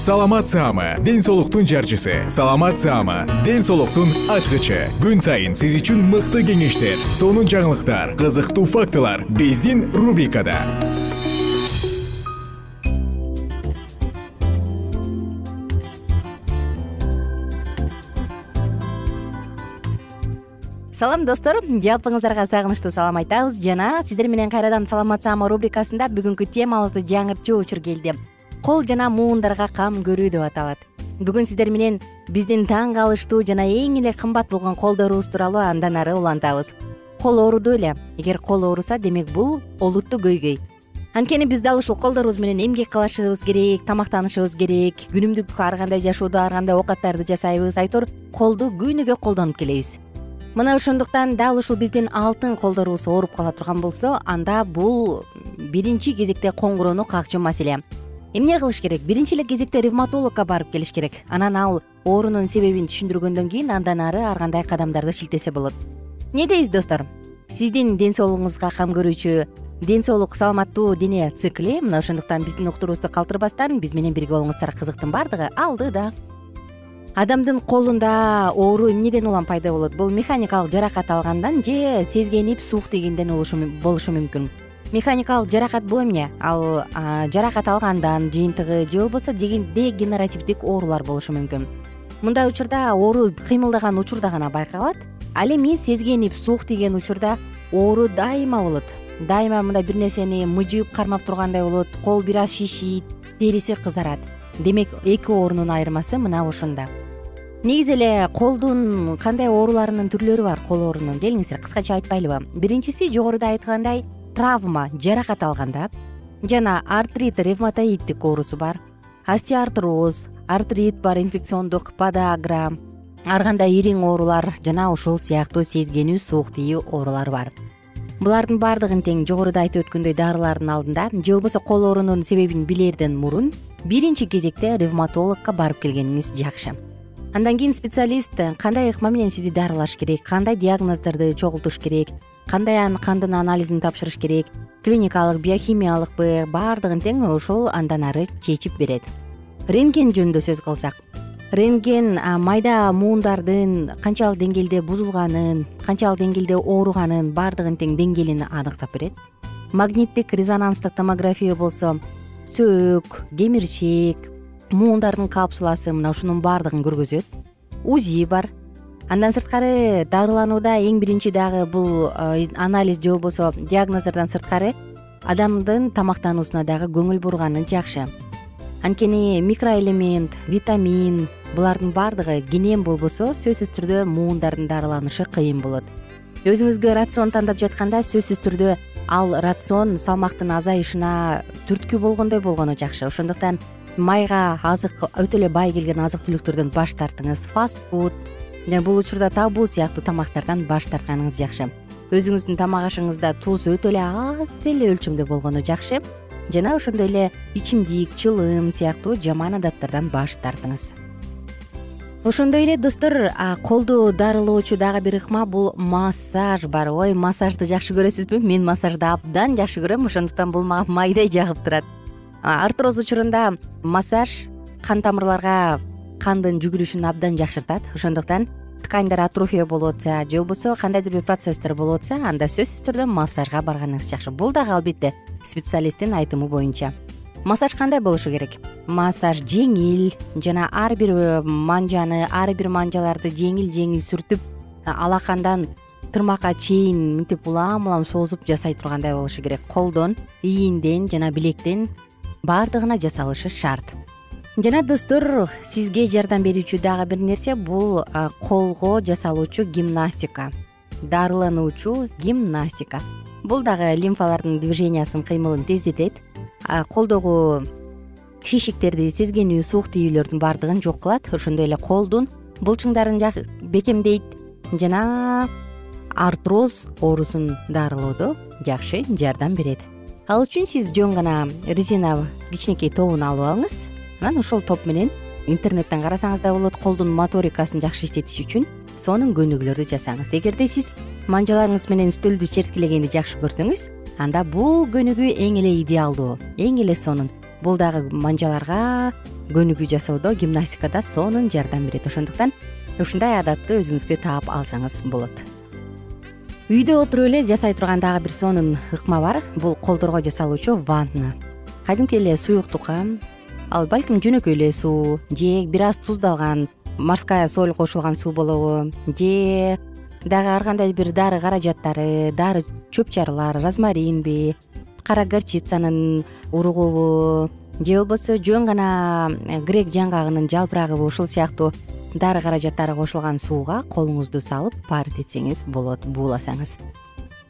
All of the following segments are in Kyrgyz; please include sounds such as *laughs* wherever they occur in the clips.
саламат саама ден соолуктун жарчысы. Саламат саама ден соолуктун ачкычы. Күн сайын сиз үчүн мыкты кеңештер сонун жаңылыктар кызыктуу фактылар биздин рубрикада. Салам достор. Жалпыңыздарга сагынычтуу салам айтабыз. Жана сиздер менен кайрадан саламат саама рубрикасында бүгүнкү темабызды жаңыртчу учур келди кол жана муундарга кам көрүү деп аталат. Бүгүн сиздер менен биздин таң калыштуу жана эң эле кымбат болгон колдорубуз тууралуу андан ары улантабыз. Кол ооруду беле эгер кол ооруса демек бул олуттуу көйгөй. Анткени биз дал ушул колдорубуз менен эмгек кылышыбыз керек тамактанышыбыз керек күнүмдүк ар кандай жашоодо ар кандай оокаттарды жасайбыз. Айтор колду күнүгө колдонуп келебиз. Мына ошондуктан дал ушул биздин алтын колдорубуз ооруп кала турган болсо анда бул биринчи кезекте коңгуроону какчу маселе эмне кылыш керек? Биринчи эле кезекте ревматологко барып келиш керек. Анан ал оорунун себебин түшүндүргөндөн кийин андан ары ар кандай кадамдарды шилтесе болот. Эмне дейбиз достор? Сиздин ден соолугуңузга кам көрүүчү ден соолук саламаттуу дене цикли мына ошондуктан биздин уктуруубузду калтырбастан биз менен бирге болуңуздар кызыктын баардыгы. Алдыда адамдын колунда оору эмнеден улам пайда болот? Бул механикалык жаракат алгандан же сезгенип суук тийгенден болушу мүмкүн механикалык жаракат бул эмне? Ал жаракат алгандан жыйынтыгы же болбосо дегенеративдик оорулар болушу мүмкүн. Мындай учурда оору кыймылдаган учурда гана байкалат ал эми сезгенип суук тийген учурда оору дайыма болот. Дайыма мындай бир нерсени мыжыып кармап тургандай болот кол бир аз шишийт териси кызарат. Демек эки оорунун айырмасы мына ушунда негизи эле колдун кандай ооруларынын түрлөрү бар кол оорунун келиңиздер кыскача айтпайлыбы. Биринчиси жогоруда айткандай травма жаракат алганда жана артрит ревматоиддик оорусу бар остеартроз артрит бар инфекциондук подагра ар кандай ириң оорулар жана ушул сыяктуу сезгенүү суук тиүү оорулар бар. Булардын баардыгын тең жогоруда айтып өткөндөй дарылардын алдында же болбосо кол оорунун себебин билерден мурун биринчи кезекте ревматологко барып келгениңиз жакшы. Андан кийин специалист кандай ыкма менен сизди дарылаш керек кандай диагноздорду чогултуш керек кандай кандын анализин тапшырыш керек? Клиникалык биохимиялыкпы баардыгын тең ошол андан ары чечип берет. Рентген жөнүндө сөз кылсак. Рентген майда муундардын канчалык деңгээлде бузулганын канчалык деңгээлде ооруганын баардыгын тең деңгээлин аныктап берет. Магниттик резонанстык томография болсо сөөк кемирчек муундардын капсуласы мына ушунун баардыгын көргөзөт. Узи бар андан сырткары дарыланууда эң биринчи дагы бул э, анализ же болбосо диагноздордон сырткары адамдын тамактануусуна дагы көңүл бурганы жакшы. Анткени микроэлемент витамин булардын баардыгы кенен болбосо сөзсүз түрдө муундардын дарыланышы кыйын болот. Өзүңүзгө рацион тандап жатканда сөзсүз түрдө ал рацион салмактын азайышына түрткү болгондой болгону жакшы. Ошондуктан майга азык өтө эле бай келген азык түлүктөрдөн баш тартыңыз. Фаст фуд бул учурда табуу сыяктуу тамактардан баш тартканыңыз жакшы. Өзүңүздүн тамак ашыңызда туз өтө эле аз эле өлчөмдө болгону жакшы. Жана ошондой эле ичимдик чылым сыяктуу жаман адаттардан баш тартыңыз. Ошондой эле достор колду дарылоочу дагы бир ыкма бул массаж бар. Ой массажды жакшы көрөсүзбү? Мен массажды абдан жакшы көрөм ошондуктан бул мага майдай жагып турат. Артроз учурунда массаж кан тамырларга кандын жүгүрүшүн абдан жакшыртат. Ошондуктан тканьдар атрофия болуп атса же болбосо кандайдыр бир процесстер болуп атса анда сөзсүз түрдө массажга барганыңыз жакшы. Бул дагы албетте специалисттин айтымы боюнча. Массаж кандай болушу керек? Массаж жеңил жана ар бир э, манжаны ар бир манжаларды жеңил жеңил сүртүп алакандан тырмакка чейин мынтип улам улам созуп жасай тургандай болушу керек. Колдон ийинден жана билектен баардыгына жасалышы шарт жана достор сизге жардам берүүчү дагы бир нерсе бул колго жасалуучу гимнастика дарылануучу гимнастика. Бул дагы лимфалардын движениясын кыймылын тездетет колдогу шишиктерди сезгенүү суук тийүүлөрдүн баардыгын жок кылат. Ошондой эле колдун булчуңдарын бекемдейт жана артроз оорусун дарылоодо жакшы жардам берет. Ал үчүн сиз жөн гана резина кичинекей тобун алып алыңыз анан ошол топ менен интернеттен карасаңыз да болот колдун моторикасын жакшы иштетиш үчүн сонун көнүгүүлөрдү жасаңыз. Эгерде сиз манжаларыңыз менен стөлдү черткилегенди жакшы көрсөңүз анда бул көнүгүү эң эле идеалдуу эң эле сонун. Бул дагы манжаларга көнүгүү жасоодо гимнастикада сонун жардам берет. Ошондуктан ушундай адатты өзүңүзгө таап алсаңыз болот. Үйдө отуруп эле жасай турган дагы бир сонун ыкма бар. Бул колдорго жасалуучу ванна. Кадимки эле суюктукка ал балким жөнөкөй эле суу же бир аз туздалган морская соль кошулган суу болобу же дагы ар кандай бир дары каражаттары дары чөп чарылар розмаринби кара горчицанын уругубу же болбосо жөн гана э, грек жаңгагынын жалпырагыбы ушул сыяктуу дары каражаттары кошулган сууга колуңузду салып парить болот бууласаңыз.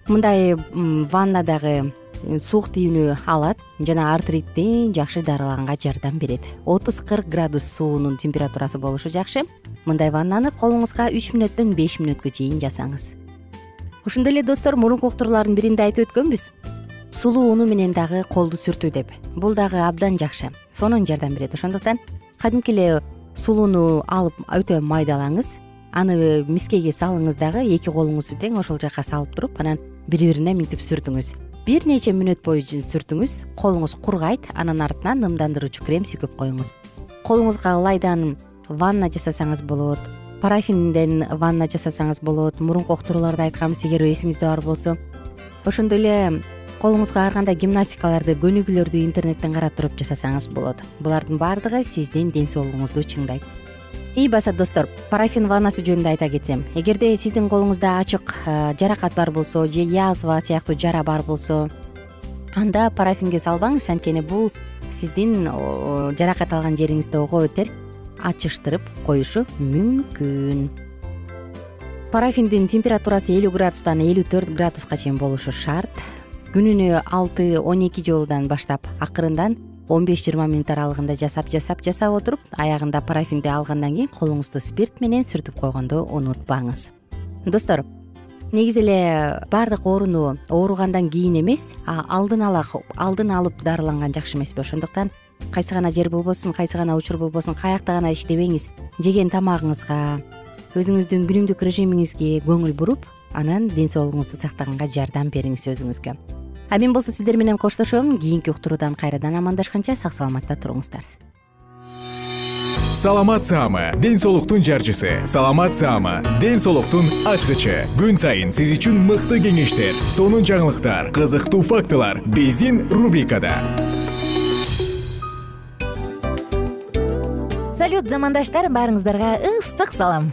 Мындай ванна дагы э, суук тийүүнү алат жана артритти жакшы дарылаганга жардам берет. отуз кырк градус суунун температурасы болушу жакшы. Мындай ваннаны колуңузга үч мүнөттөн беш мүнөткө чейин жасаңыз. Ошондой эле достор мурунку уктуруулардын биринде айтып өткөнбүз. Сулуу уну менен дагы колду сүртүү деп. Бул дагы абдан жакшы. Сонун жардам берет. Ошондуктан кадимки эле сулууну алып өтө майдалаңыз. Аны мискеге салыңыз дагы эки колуңузду тең ошол жака салып туруп анан бири бирине мынтип сүртүңүз бир нече мүнөт бою сүртүңүз колуңуз кургайт анан артынан нымдандыруучу крем сүйкөп коюңуз. Колуңузга ылайдан ванна жасасаңыз болот парафинден ванна жасасаңыз болот мурунку уктурууларда айтканбыз эгер эсиңизде бар болсо. Ошондой эле колуңузга ар кандай гимнастикаларды көнүгүүлөрдү интернеттен карап туруп жасасаңыз болот. Булардын баардыгы сиздин ден соолугуңузду чыңдайт ий баса достор парафин ваннасы жөнүндө айта кетсем. Эгерде сиздин колуңузда ачык жаракат бар болсо же язва сыяктуу жара бар болсо анда парафинге салбаңыз анткени бул сиздин жаракат алган жериңизди ого бетер ачыштырып коюшу мүмкүн. Парафиндин температурасы элүү градустан элүү төрт градуска чейин болушу шарт. Күнүнө алты он эки жолудан баштап акырындан он беш жыйырма мүнөт аралыгында жасап жасап жасап отуруп аягында парафинди алгандан кийин колуңузду спирт менен сүртүп койгонду унутпаңыз. Достор негизи эле баардык ооруну ооругандан кийин эмес алдын ала алдын алып дарыланган жакшы эмеспи. Ошондуктан кайсы гана жер болбосун кайсы гана учур болбосун каякта гана иштебеңиз жеген тамагыңызга өзүңүздүн күнүмдүк режимиңизге көңүл буруп анан ден соолугуңузду сактаганга жардам бериңиз өзүңүзгө а мен болсо сиздер менен коштошом. Кийинки уктуруудан кайрадан амандашканча сак саламатта туруңуздар. Саламат саама ден соолуктун жарчысы. Саламат саама ден соолуктун ачкычы. Күн сайын сиз үчүн мыкты кеңештер сонун жаңылыктар кызыктуу фактылар биздин рубрикада. Салют замандаштар баарыңыздарга ысык салам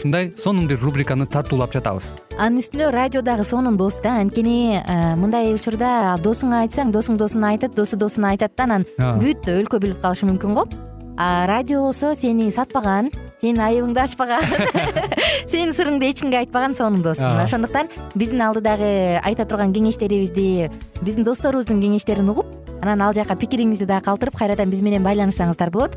ушундай сонун бир рубриканы тартуулап жатабыз. Анын үстүнө радио дагы сонун дос да анткени э, мындай учурда досуңа айтсаң досуң досуна айтат досу досуна айтат да анан бүт өлкө билип калышы мүмкүн го. А радио болсо сени сатпаган сенин айыбыңды ачпаган *laughs* сенин сырыңды эч кимге айтпаган сонун дос ошондуктан биздин алдыдагы айта турган кеңештерибизди биздин досторубуздун кеңештерин угуп анан ал жака пикириңизди дагы калтырып кайрадан биз менен байланышсаңыздар болот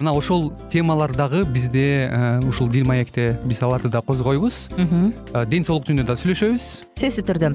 мына ошол темалар дагы бизде ушул дил маекте биз аларды да козгойбуз. Ден соолук жөнүндө да сүйлөшөбүз. Сөзсүз түрдө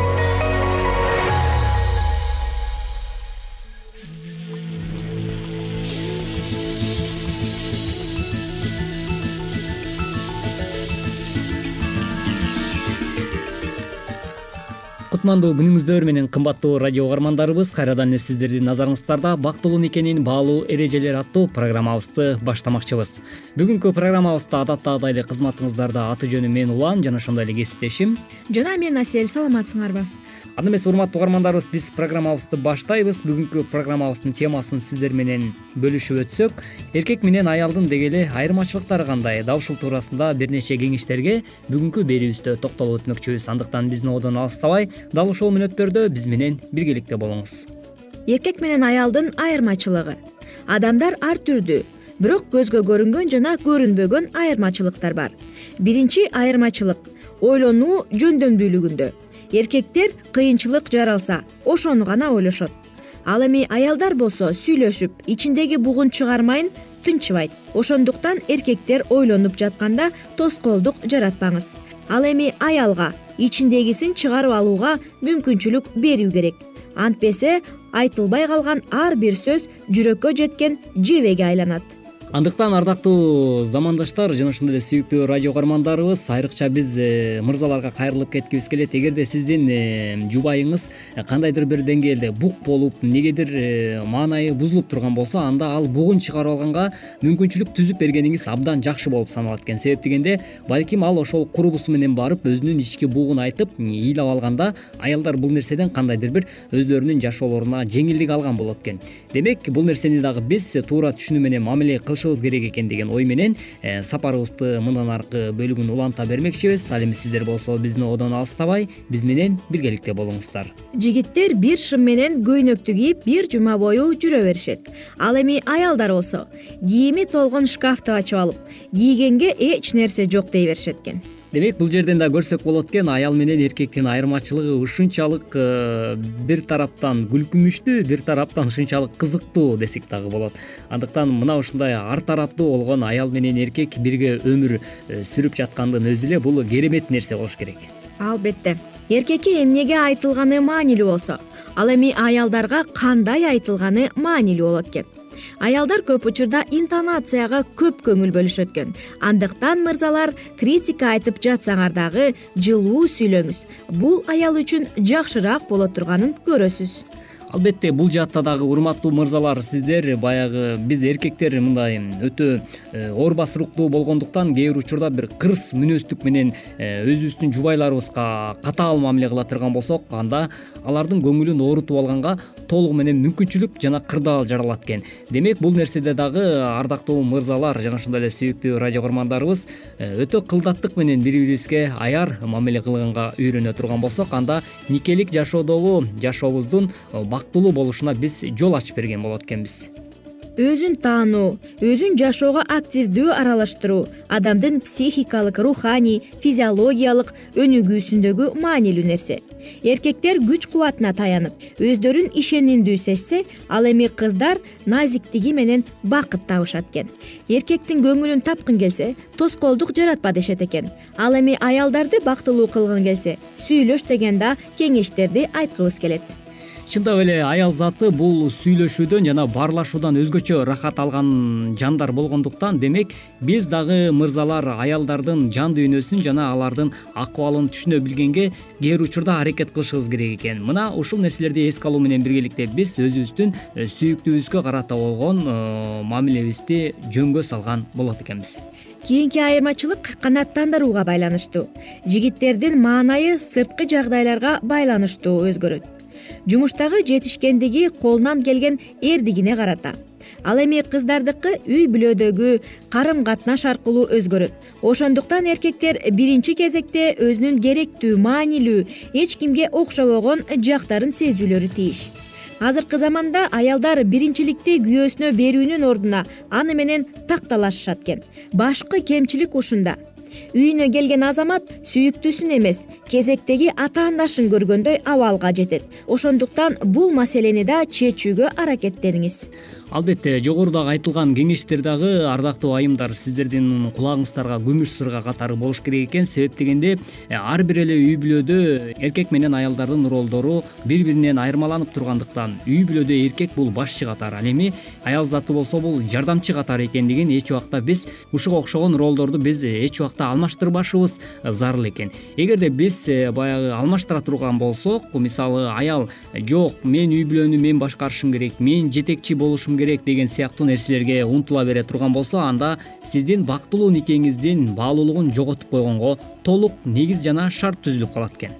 кутмандуу күнүңүздөр менен кымбаттуу радио угармандарыбыз кайрадан эле сиздердин назарыңыздарда бактылуу никенин баалуу эрежелери аттуу программабызды баштамакчыбыз. Бүгүнкү программабызда адаттагыдай эле кызматыңыздарда аты жөнүм мен улан жана ошондой эле кесиптешим. Жана мен асель саламатсыңарбы анда эмесе урматтуу угармандарыбыз биз программабызды баштайбыз. Бүгүнкү программабыздын темасын сиздер менен бөлүшүп өтсөк. Эркек менен аялдын деги эле айырмачылыктары кандай? Дал ушул туурасында бир нече кеңештерге бүгүнкү берүүбүздө токтолуп өтмөкчүбүз. Андыктан биздин одон алыстабай дал ушул мүнөттөрдө биз менен биргеликте болуңуз. Эркек менен аялдын айырмачылыгы. Адамдар ар түрдүү бирок көзгө көрүнгөн жана көрүнбөгөн айырмачылыктар бар. Биринчи айырмачылык ойлонуу жөндөмдүүлүгүндө эркектер кыйынчылык жаралса ошону гана ойлошот. Ал эми аялдар болсо сүйлөшүп ичиндеги бугун чыгармайын тынчыбайт. Ошондуктан эркектер ойлонуп жатканда тоскоолдук жаратпаңыз. Ал эми аялга ичиндегисин чыгарып алууга мүмкүнчүлүк берүү керек. Антпесе айтылбай калган ар бир сөз жүрөккө жеткен жебеге айланат андыктан ардактуу замандаштар жана ошондой эле сүйүктүү радио угармандарыбыз айрыкча биз э, мырзаларга кайрылып кеткибиз келет. Эгерде сиздин э, жубайыңыз э, кандайдыр бир деңгээлде бук болуп эмнегедир маанайы бузулуп турган болсо анда ал бугун чыгарып алганга мүмкүнчүлүк түзүп бергениңиз абдан жакшы болуп саналат экен. Себеп дегенде балким ал ошол курбусу менен барып өзүнүн ички бугун айтып ыйлап алганда аялдар бул нерседен кандайдыр бир өзлөрүнүн жашоолоруна жеңилдик алган болот экен. Демек бул нерсени дагы биз туура түшүнүү менен мамиле кылыш керек экен деген ой менен э, сапарыбызды мындан аркы бөлүгүн уланта бермекчибиз. Ал эми сиздер болсо биздин одон алыстабай биз менен биргеликте болуңуздар. Жигиттер бир шым менен көйнөктү кийип бир жума бою жүрө беришет. Ал эми аялдар болсо кийими толгон шкафты ачып алып кийгенге эч нерсе жок дей беришет экен демек бул жерден да көрсөк болот экен аял менен эркектин айырмачылыгы ушунчалык э, бир тараптан күлкүнүчтүү бир тараптан ушунчалык кызыктуу десек дагы болот. Андыктан мына ушундай ар тараптуу болгон аял менен эркек бирге өмүр э, сүрүп жаткандын өзү эле бул керемет нерсе болуш керек. Албетте. Эркекке эмнеге айтылганы маанилүү болсо ал эми аялдарга кандай айтылганы маанилүү болот экен аялдар көп учурда интонацияга көп көңүл бөлүшөт экен андыктан мырзалар критика айтып жатсаңар дагы жылуу сүйлөңүз. Бул аял үчүн жакшыраак боло турганын көрөсүз албетте бул жаатта дагы урматтуу мырзалар сиздер баягы биз эркектер мындай өтө э, оор басыруктуу болгондуктан кээ бир учурда бир кырс мүнөздүк менен э, өзүбүздүн жубайларыбызга катаал мамиле кыла турган болсок анда алардын көңүлүн оорутуп алганга толугу менен мүмкүнчүлүк жана кырдаал жаралат экен. Демек бул нерседе дагы ардактуу мырзалар жана ошондой эле сүйүктүү радио каармандарыбыз э, өтө кылдаттык менен бири бирибизге аяр мамиле кылганга үйрөнө турган болсок анда никелик жашоодогу жашообуздун бактылуу болушуна биз жол ачып берген болот экенбиз. Өзүн таануу өзүн жашоого активдүү аралаштыруу адамдын психикалык руханий физиологиялык өнүгүүсүндөгү маанилүү нерсе. Эркектер күч кубатына таянып өздөрүн ишенимдүү сезсе ал эми кыздар назиктиги менен бакыт табышат экен. Эркектин көңүлүн тапкың келсе тоскоолдук жаратпа дешет экен. Ал эми аялдарды бактылуу кылгың келсе сүйлөш деген да кеңештерди айткыбыз келет чындап эле аял заты бул сүйлөшүүдөн жана баарлашуудан өзгөчө ырахат алган жандар болгондуктан демек биз дагы мырзалар аялдардын жан дүйнөсүн жана алардын акыбалын түшүнө билгенге кээ бир учурда аракет кылышыбыз керек экен. Мына ушул нерселерди эске алуу менен биргеликте биз өзүбүздүн э, сүйүктүүбүзгө карата болгон э, мамилебизди жөнгө салган болот экенбиз. Кийинки айырмачылык канааттандырууга байланыштуу жигиттердин маанайы сырткы жагдайларга байланыштуу өзгөрөт жумуштагы жетишкендиги колунан келген эрдигине карата. Ал эми кыздардыкы үй бүлөдөгү карым катнаш аркылуу өзгөрөт. Ошондуктан эркектер биринчи кезекте өзүнүн керектүү маанилүү эч кимге окшобогон жактарын сезүүлөрү тийиш. Азыркы заманда аялдар биринчиликти күйөөсүнө берүүнүн ордуна аны менен такталашышат экен. Башкы кемчилик ушунда үйүнө келген азамат сүйүктүүсүн эмес кезектеги атаандашын көргөндөй абалга жетет. Ошондуктан бул маселени да чечүүгө аракеттениңиз албетте жогорудагы айтылган кеңештер дагы ардактуу айымдар сиздердин кулагыңыздарга күмүш сырга катары болуш керек экен. Себеп дегенде э, ар бир эле үй бүлөдө эркек менен аялдардын ролдору бири биринен айырмаланып тургандыктан үй бүлөдө эркек бул башчы катары ал эми аял заты болсо бул жардамчы катары экендигин эч убакта биз ушуга окшогон ролдорду биз эч убакта алмаштырбашыбыз зарыл экен. Эгерде биз э, баягы алмаштыра турган болсок мисалы аял жок мен үй бүлөнү мен башкарышым керек мен жетекчи болушум керек деген сыяктуу нерселерге умтула бере турган болсо анда сиздин бактылуу никеңиздин баалуулугун жоготуп койгонго толук негиз жана шарт түзүлүп калат экен.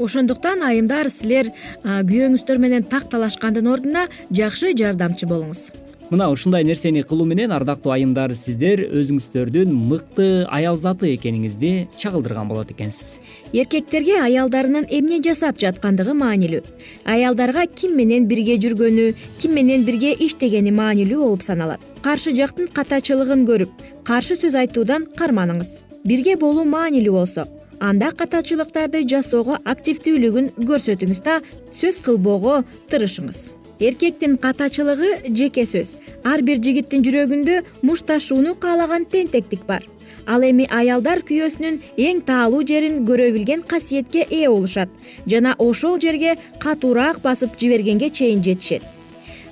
Ошондуктан айымдар силер күйөөңүздөр менен такталашкандын ордуна жакшы жардамчы болуңуз мына ушундай нерсени кылуу менен ардактуу айымдар сиздер өзүңүздөрдүн мыкты аял заты экениңизди чагылдырган болот экенсиз. Эркектерге аялдарынын эмне жасап жаткандыгы маанилүү. Аялдарга ким менен бирге жүргөнү ким менен бирге иштегени маанилүү болуп саналат. Каршы жактын катачылыгын көрүп каршы сөз айтуудан карманыңыз. Бирге болуу маанилүү болсо анда катачылыктарды жасоого активдүүлүгүн көрсөтүңүз да сөз кылбоого тырышыңыз эркектин катачылыгы жеке сөз. Ар бир жигиттин жүрөгүндө мушташууну каалаган тентектик бар. Ал эми аялдар күйөөсүнүн эң таалуу жерин көрө билген касиетке ээ болушат жана ошол жерге катуураак басып жибергенге чейин жетишет.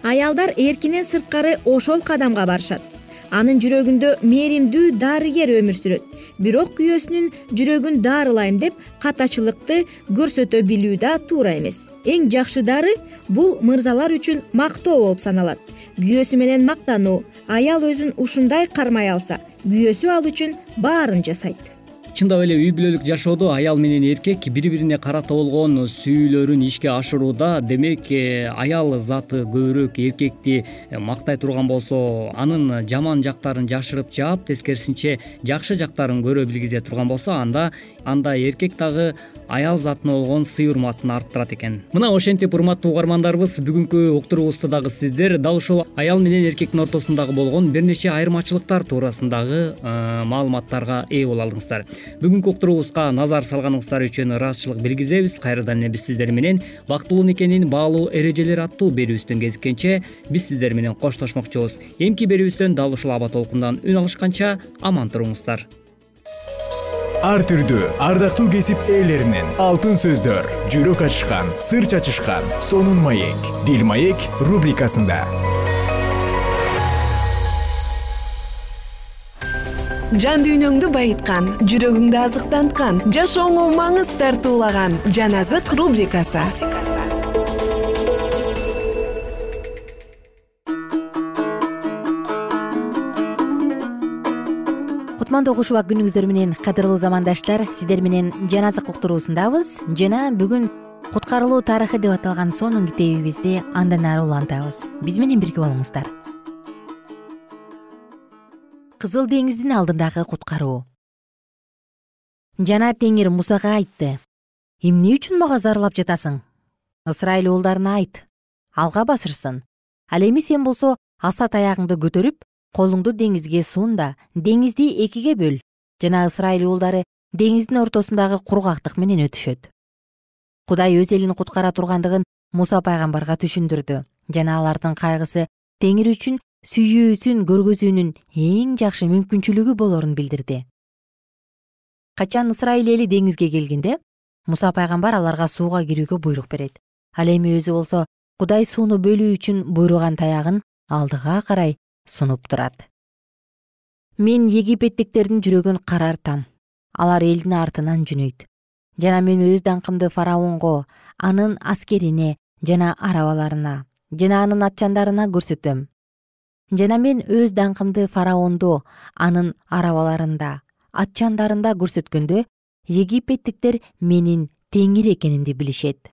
Аялдар эркинен сырткары ошол кадамга барышат анын жүрөгүндө мээримдүү дарыгер өмүр сүрөт. Бирок күйөөсүнүн жүрөгүн даарылайм деп катачылыкты көрсөтө билүү да туура эмес. Эң жакшы дары бул мырзалар үчүн мактоо болуп саналат. Күйөөсү менен мактануу аял өзүн ушундай кармай алса күйөөсү ал үчүн баарын жасайт чындап эле үй бүлөлүк жашоодо аял менен эркек бири бирине карата болгон сүйүүлөрүн ишке ашырууда демек э, аял заты көбүрөөк эркекти э, мактай турган болсо анын жаман жактарын жашырып жаап тескерисинче жакшы жактарын көрө билгизе турган болсо анда анда эркек дагы аял затына болгон сый урматын арттырат экен. Мына ошентип урматтуу угармандарыбыз бүгүнкү уктуруубузду дагы сиздер дал ушул аял менен эркектин ортосундагы болгон бир нече айырмачылыктар туурасындагы э, маалыматтарга ээ боло алдыңыздар бүгүнкү уктуруубузга назар салганыңыздар үчүн ыраазычылык билгизебиз кайрадан эле биз сиздер менен бактылуу никенин баалуу эрежелери аттуу берүүбүздөн кезиккенче биз сиздер менен коштошмокчубуз. Эмки берүүбүздөн дал ушул аба толкундан үн алышканча аман туруңуздар. Ар түрдүү ардактуу кесип ээлеринен алтын сөздөр жүрөк ачышкан сыр чачышкан сонун маек дил маек рубрикасында жан дүйнөңдү байыткан жүрөгүңдү азыктанткан жашооңо маңыз тартуулаган жан азык рубрикасы. Кутмандуу куш күнүңүздөр менен кадырлуу замандаштар сиздер менен жан азык уктуруусундабыз. Жана бүгүн куткарылуу тарыхы деп аталган сонун китебибизди андан ары улантабыз. Биз менен бирге болуңуздар кызыл деңиздин алдындагы куткаруу. Жана теңир мусага айтты. Эмне үчүн мага зарлап жатасың? Ысрайыл уулдарына айт. Алга басышсын ал эми сен болсо аса таягыңды көтөрүп колуңду деңизге сун да деңизди экиге бөл жана ысрайыл уулдары деңиздин ортосундагы кургактык менен өтүшөт кудай өз элин куткара тургандыгын муса пайгамбарга түшүндүрдү жана алардын кайгысы теңир үчүн сүйүүсүн көргөзүүнүн эң жакшы мүмкүнчүлүгү болорун билдирди. Качан ысрайыл эли деңизге келгенде муса пайгамбар аларга сууга кирүүгө буйрук берет. Ал эми өзү болсо кудай сууну бөлүү үчүн буйруган таягын алдыга карай сунуп турат. Мен египеттиктердин жүрөгүн карартам. Алар элдин артынан жөнөйт жана мен өз даңкымды фараонго анын аскерине жана арабаларына жана анын атчандарына көрсөтөм жана мен өз даңкымды фараондо анын арабаларында атчандарында көрсөткөндө египеттиктер менин теңир экенимди билишет.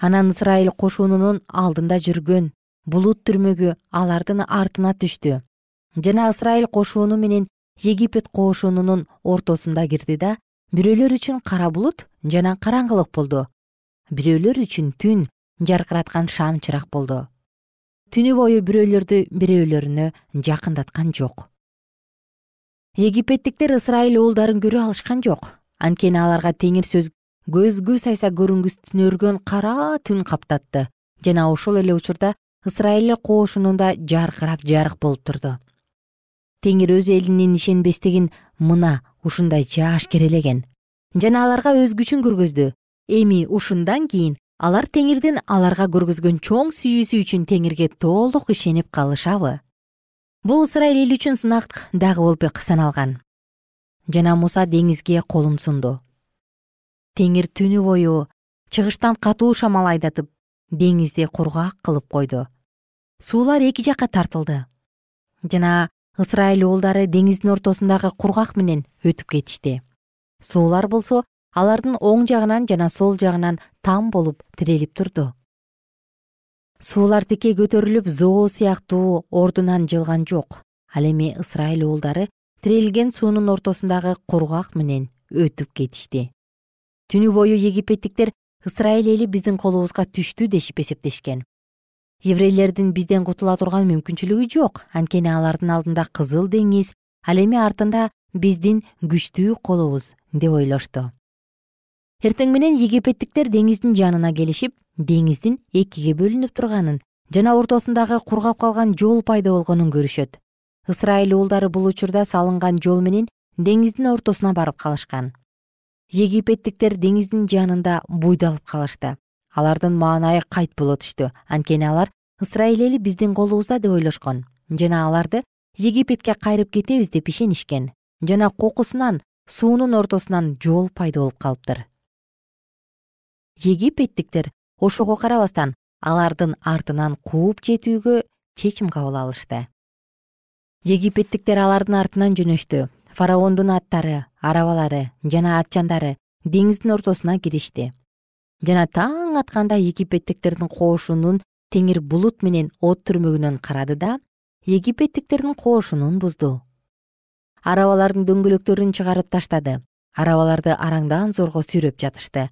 Анан ысрайыл кошунунун алдында жүргөн булут түрмөгү алардын артына түштү. Жана ысрайыл кошуну менен египет кошунунун ортосунда кирди да бирөөлөр үчүн кара булут жана караңгылык болду. Бирөөлөр үчүн түн жаркыраткан шам чырак болду түнү бою бирөөлөрдү бирөөлөрүнө жакындаткан жок. Египеттиктер ысрайыл уулдарын көрө алышкан жок. Анткени аларга теңир сөз көзгө сайса көрүнгүстөнөргөн кара түн каптатты. Жана ошол эле учурда ысрайыл кошунунда жаркырап жарык болуп турду. Теңир өз элинин ишенбестигин мына ушундай жаашкерелеген жана аларга өз күчүн көргөздү. Эми ушундан кийин алар теңирдин аларга көргөзгөн чоң сүйүүсү үчүн теңирге толук ишенип калышабы. Бул ысрайыл эли үчүн сынак дагы болуп саналган жана муса деңизге колун сунду. Теңир түнү бою чыгыштан катуу шамал айдатып деңизди кургак кылып койду. Суулар эки жакка тартылды. Жана ысрайыл уулдары деңиздин ортосундагы кургак менен өтүп кетишти. Суулар болсо алардын оң жагынан жана сол жагынан там болуп тирелип турду. Суулар тикей көтөрүлүп зоо сыяктуу ордунан жылган жок. Ал эми ысрайыл уулдары тирелген суунун ортосундагы кургак менен өтүп кетишти. Түнү бою египеттиктер ысрайыл эли биздин колубузга түштү дешип эсептешкен. Еврейлердин бизден кутула турган мүмкүнчүлүгү жок. Анткени алардын алдында кызыл деңиз ал эми артында биздин күчтүү колубуз деп ойлошту эртең менен египеттиктер деңиздин жанына келишип деңиздин экиге бөлүнүп турганын жана ортосундагы кургап калган жол пайда болгонун көрүшөт. Ысрайыл уулдары бул учурда салынган жол менен деңиздин ортосуна барып калышкан. Египеттиктер деңиздин жанында буйдалып калышты. Алардын маанайы кайт боло түштү. Анткени алар ысрайыл эли биздин колубузда деп ойлошкон. Жана аларды египетке кайрып кетебиз деп ишенишкен. Жана кокусунан суунун ортосунан жол пайда болуп калыптыр египеттиктер ошого карабастан алардын артынан кууп жетүүгө чечим кабыл алышты. Египеттиктер алардын артынан жөнөштү. Фараондун аттары арабалары жана атчандары деңиздин ортосуна киришти жана таң атканда египеттиктердин кошунун теңир булут менен от түрмөгүнөн карады да египеттиктердин кошунун бузду. Арабалардын дөңгөлөктөрүн чыгарып таштады. Арабаларды араңдан зорго сүйрөп жатышты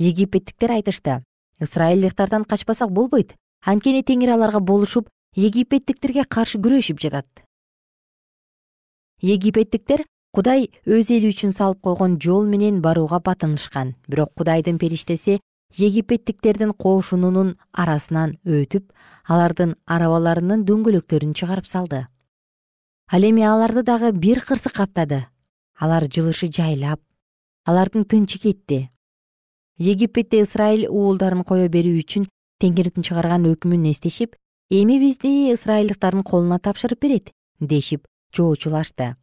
египеттиктер айтышты. Ысрайылдыктардан качпасак болбойт. Анткени теңир аларга болушуп египеттиктерге каршы күрөшүп жатат. Египеттиктер кудай өз эли үчүн салып койгон жол менен барууга батынышкан. Бирок кудайдын периштеси египеттиктердин кошунунун арасынан өтүп алардын арабаларынын дөңгөлөктөрүн чыгарып салды. Ал эми аларды дагы бир кырсык каптады. Алар жылышы жайлап алардын тынчы кетти египетте ысрайыл уулдарын кое берүү үчүн теңирдин чыгарган өкүмүн эстешип эми бизди ысрайылдыктардын колуна тапшырып берет дешип жоочулашты.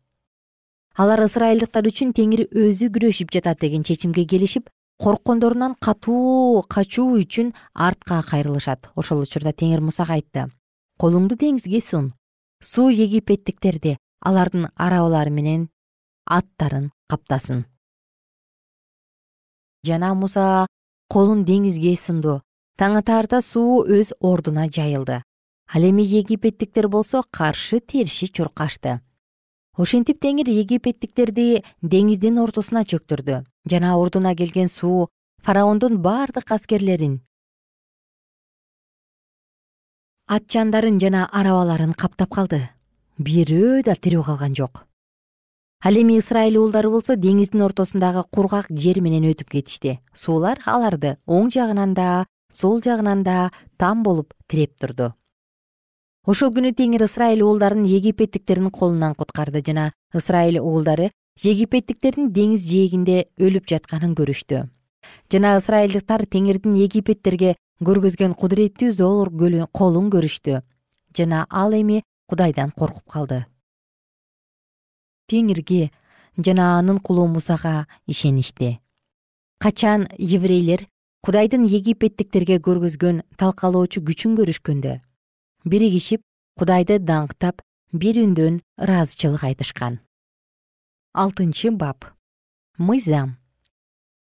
Алар ысрайылдыктар үчүн теңир өзү күрөшүп жатат деген чечимге келишип корккондорунан катуу качуу үчүн артка кайрылышат. Ошол учурда теңир мусага айтты. Колуңду деңизге сун. Суу египеттиктерди алардын арабалары менен аттарын каптасын жана муса колун деңизге сунду. Таң атаарда суу өз ордуна жайылды. Ал эми египеттиктер болсо каршы терши чуркашты. Ошентип теңир египеттиктерди деңиздин ортосуна чөктүрдү жана ордуна келген суу фараондун бардык аскерлерин атчандарын жана арабаларын каптап калды. Бирөө да тирүү калган жок ал эми ысрайыл уулдары болсо деңиздин ортосундагы кургак жер менен өтүп кетишти. Суулар аларды оң жагынан да сол жагынан да там болуп тиреп турду. Ошол күнү теңир ысрайыл уулдарын египеттиктердин колунан куткарды жана ысрайыл уулдары египеттиктердин деңиз жээгинде өлүп жатканын көрүштү. Жана ысрайылдыктар теңирдин египеттерге көргөзгөн кудуреттүү зор колун көрүштү. Жана ал эми кудайдан коркуп калды теңирге жана анын кулу мусага ишеништи. Качан еврейлер кудайдын египеттиктерге көргөзгөн талкалоочу күчүн көрүшкөндө? Биригишип кудайды даңктап бир үндөн ыраазычылык айтышкан. Алтынчы бап. Мыйзам.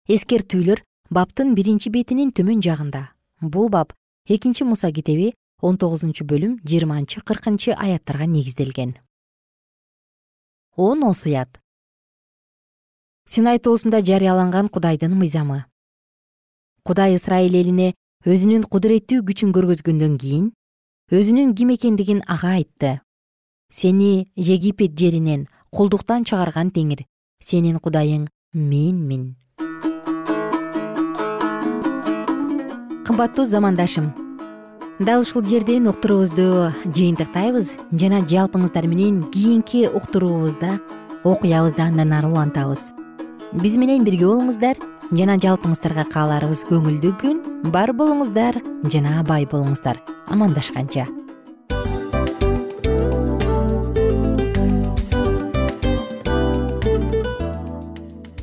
Эскертүүлөр баптын биринчи бетинин төмөн жагында. Бул бап экинчи муса китеби он тогузунчу бөлүм жыйырманчы кыркынчы аяттарга негизделген он осуят синай тоосунда жарыяланган кудайдын мыйзамы. Кудай ысрайыл элине өзүнүн кудуреттүү күчүн көргөзгөндөн кийин өзүнүн ким экендигин ага айтты. Сени египет жеринен кулдуктан чыгарган теңир сенин кудайың менмин кымбаттуу замандашым дал ушул жерден уктуруубузду жыйынтыктайбыз жана жалпыңыздар менен кийинки уктуруубузда окуябызды андан ары улантабыз. Биз менен бирге болуңуздар жана жалпыңыздарга кааларыбыз көңүлдүү күн бар болуңуздар жана бай болуңуздар. Амандашканча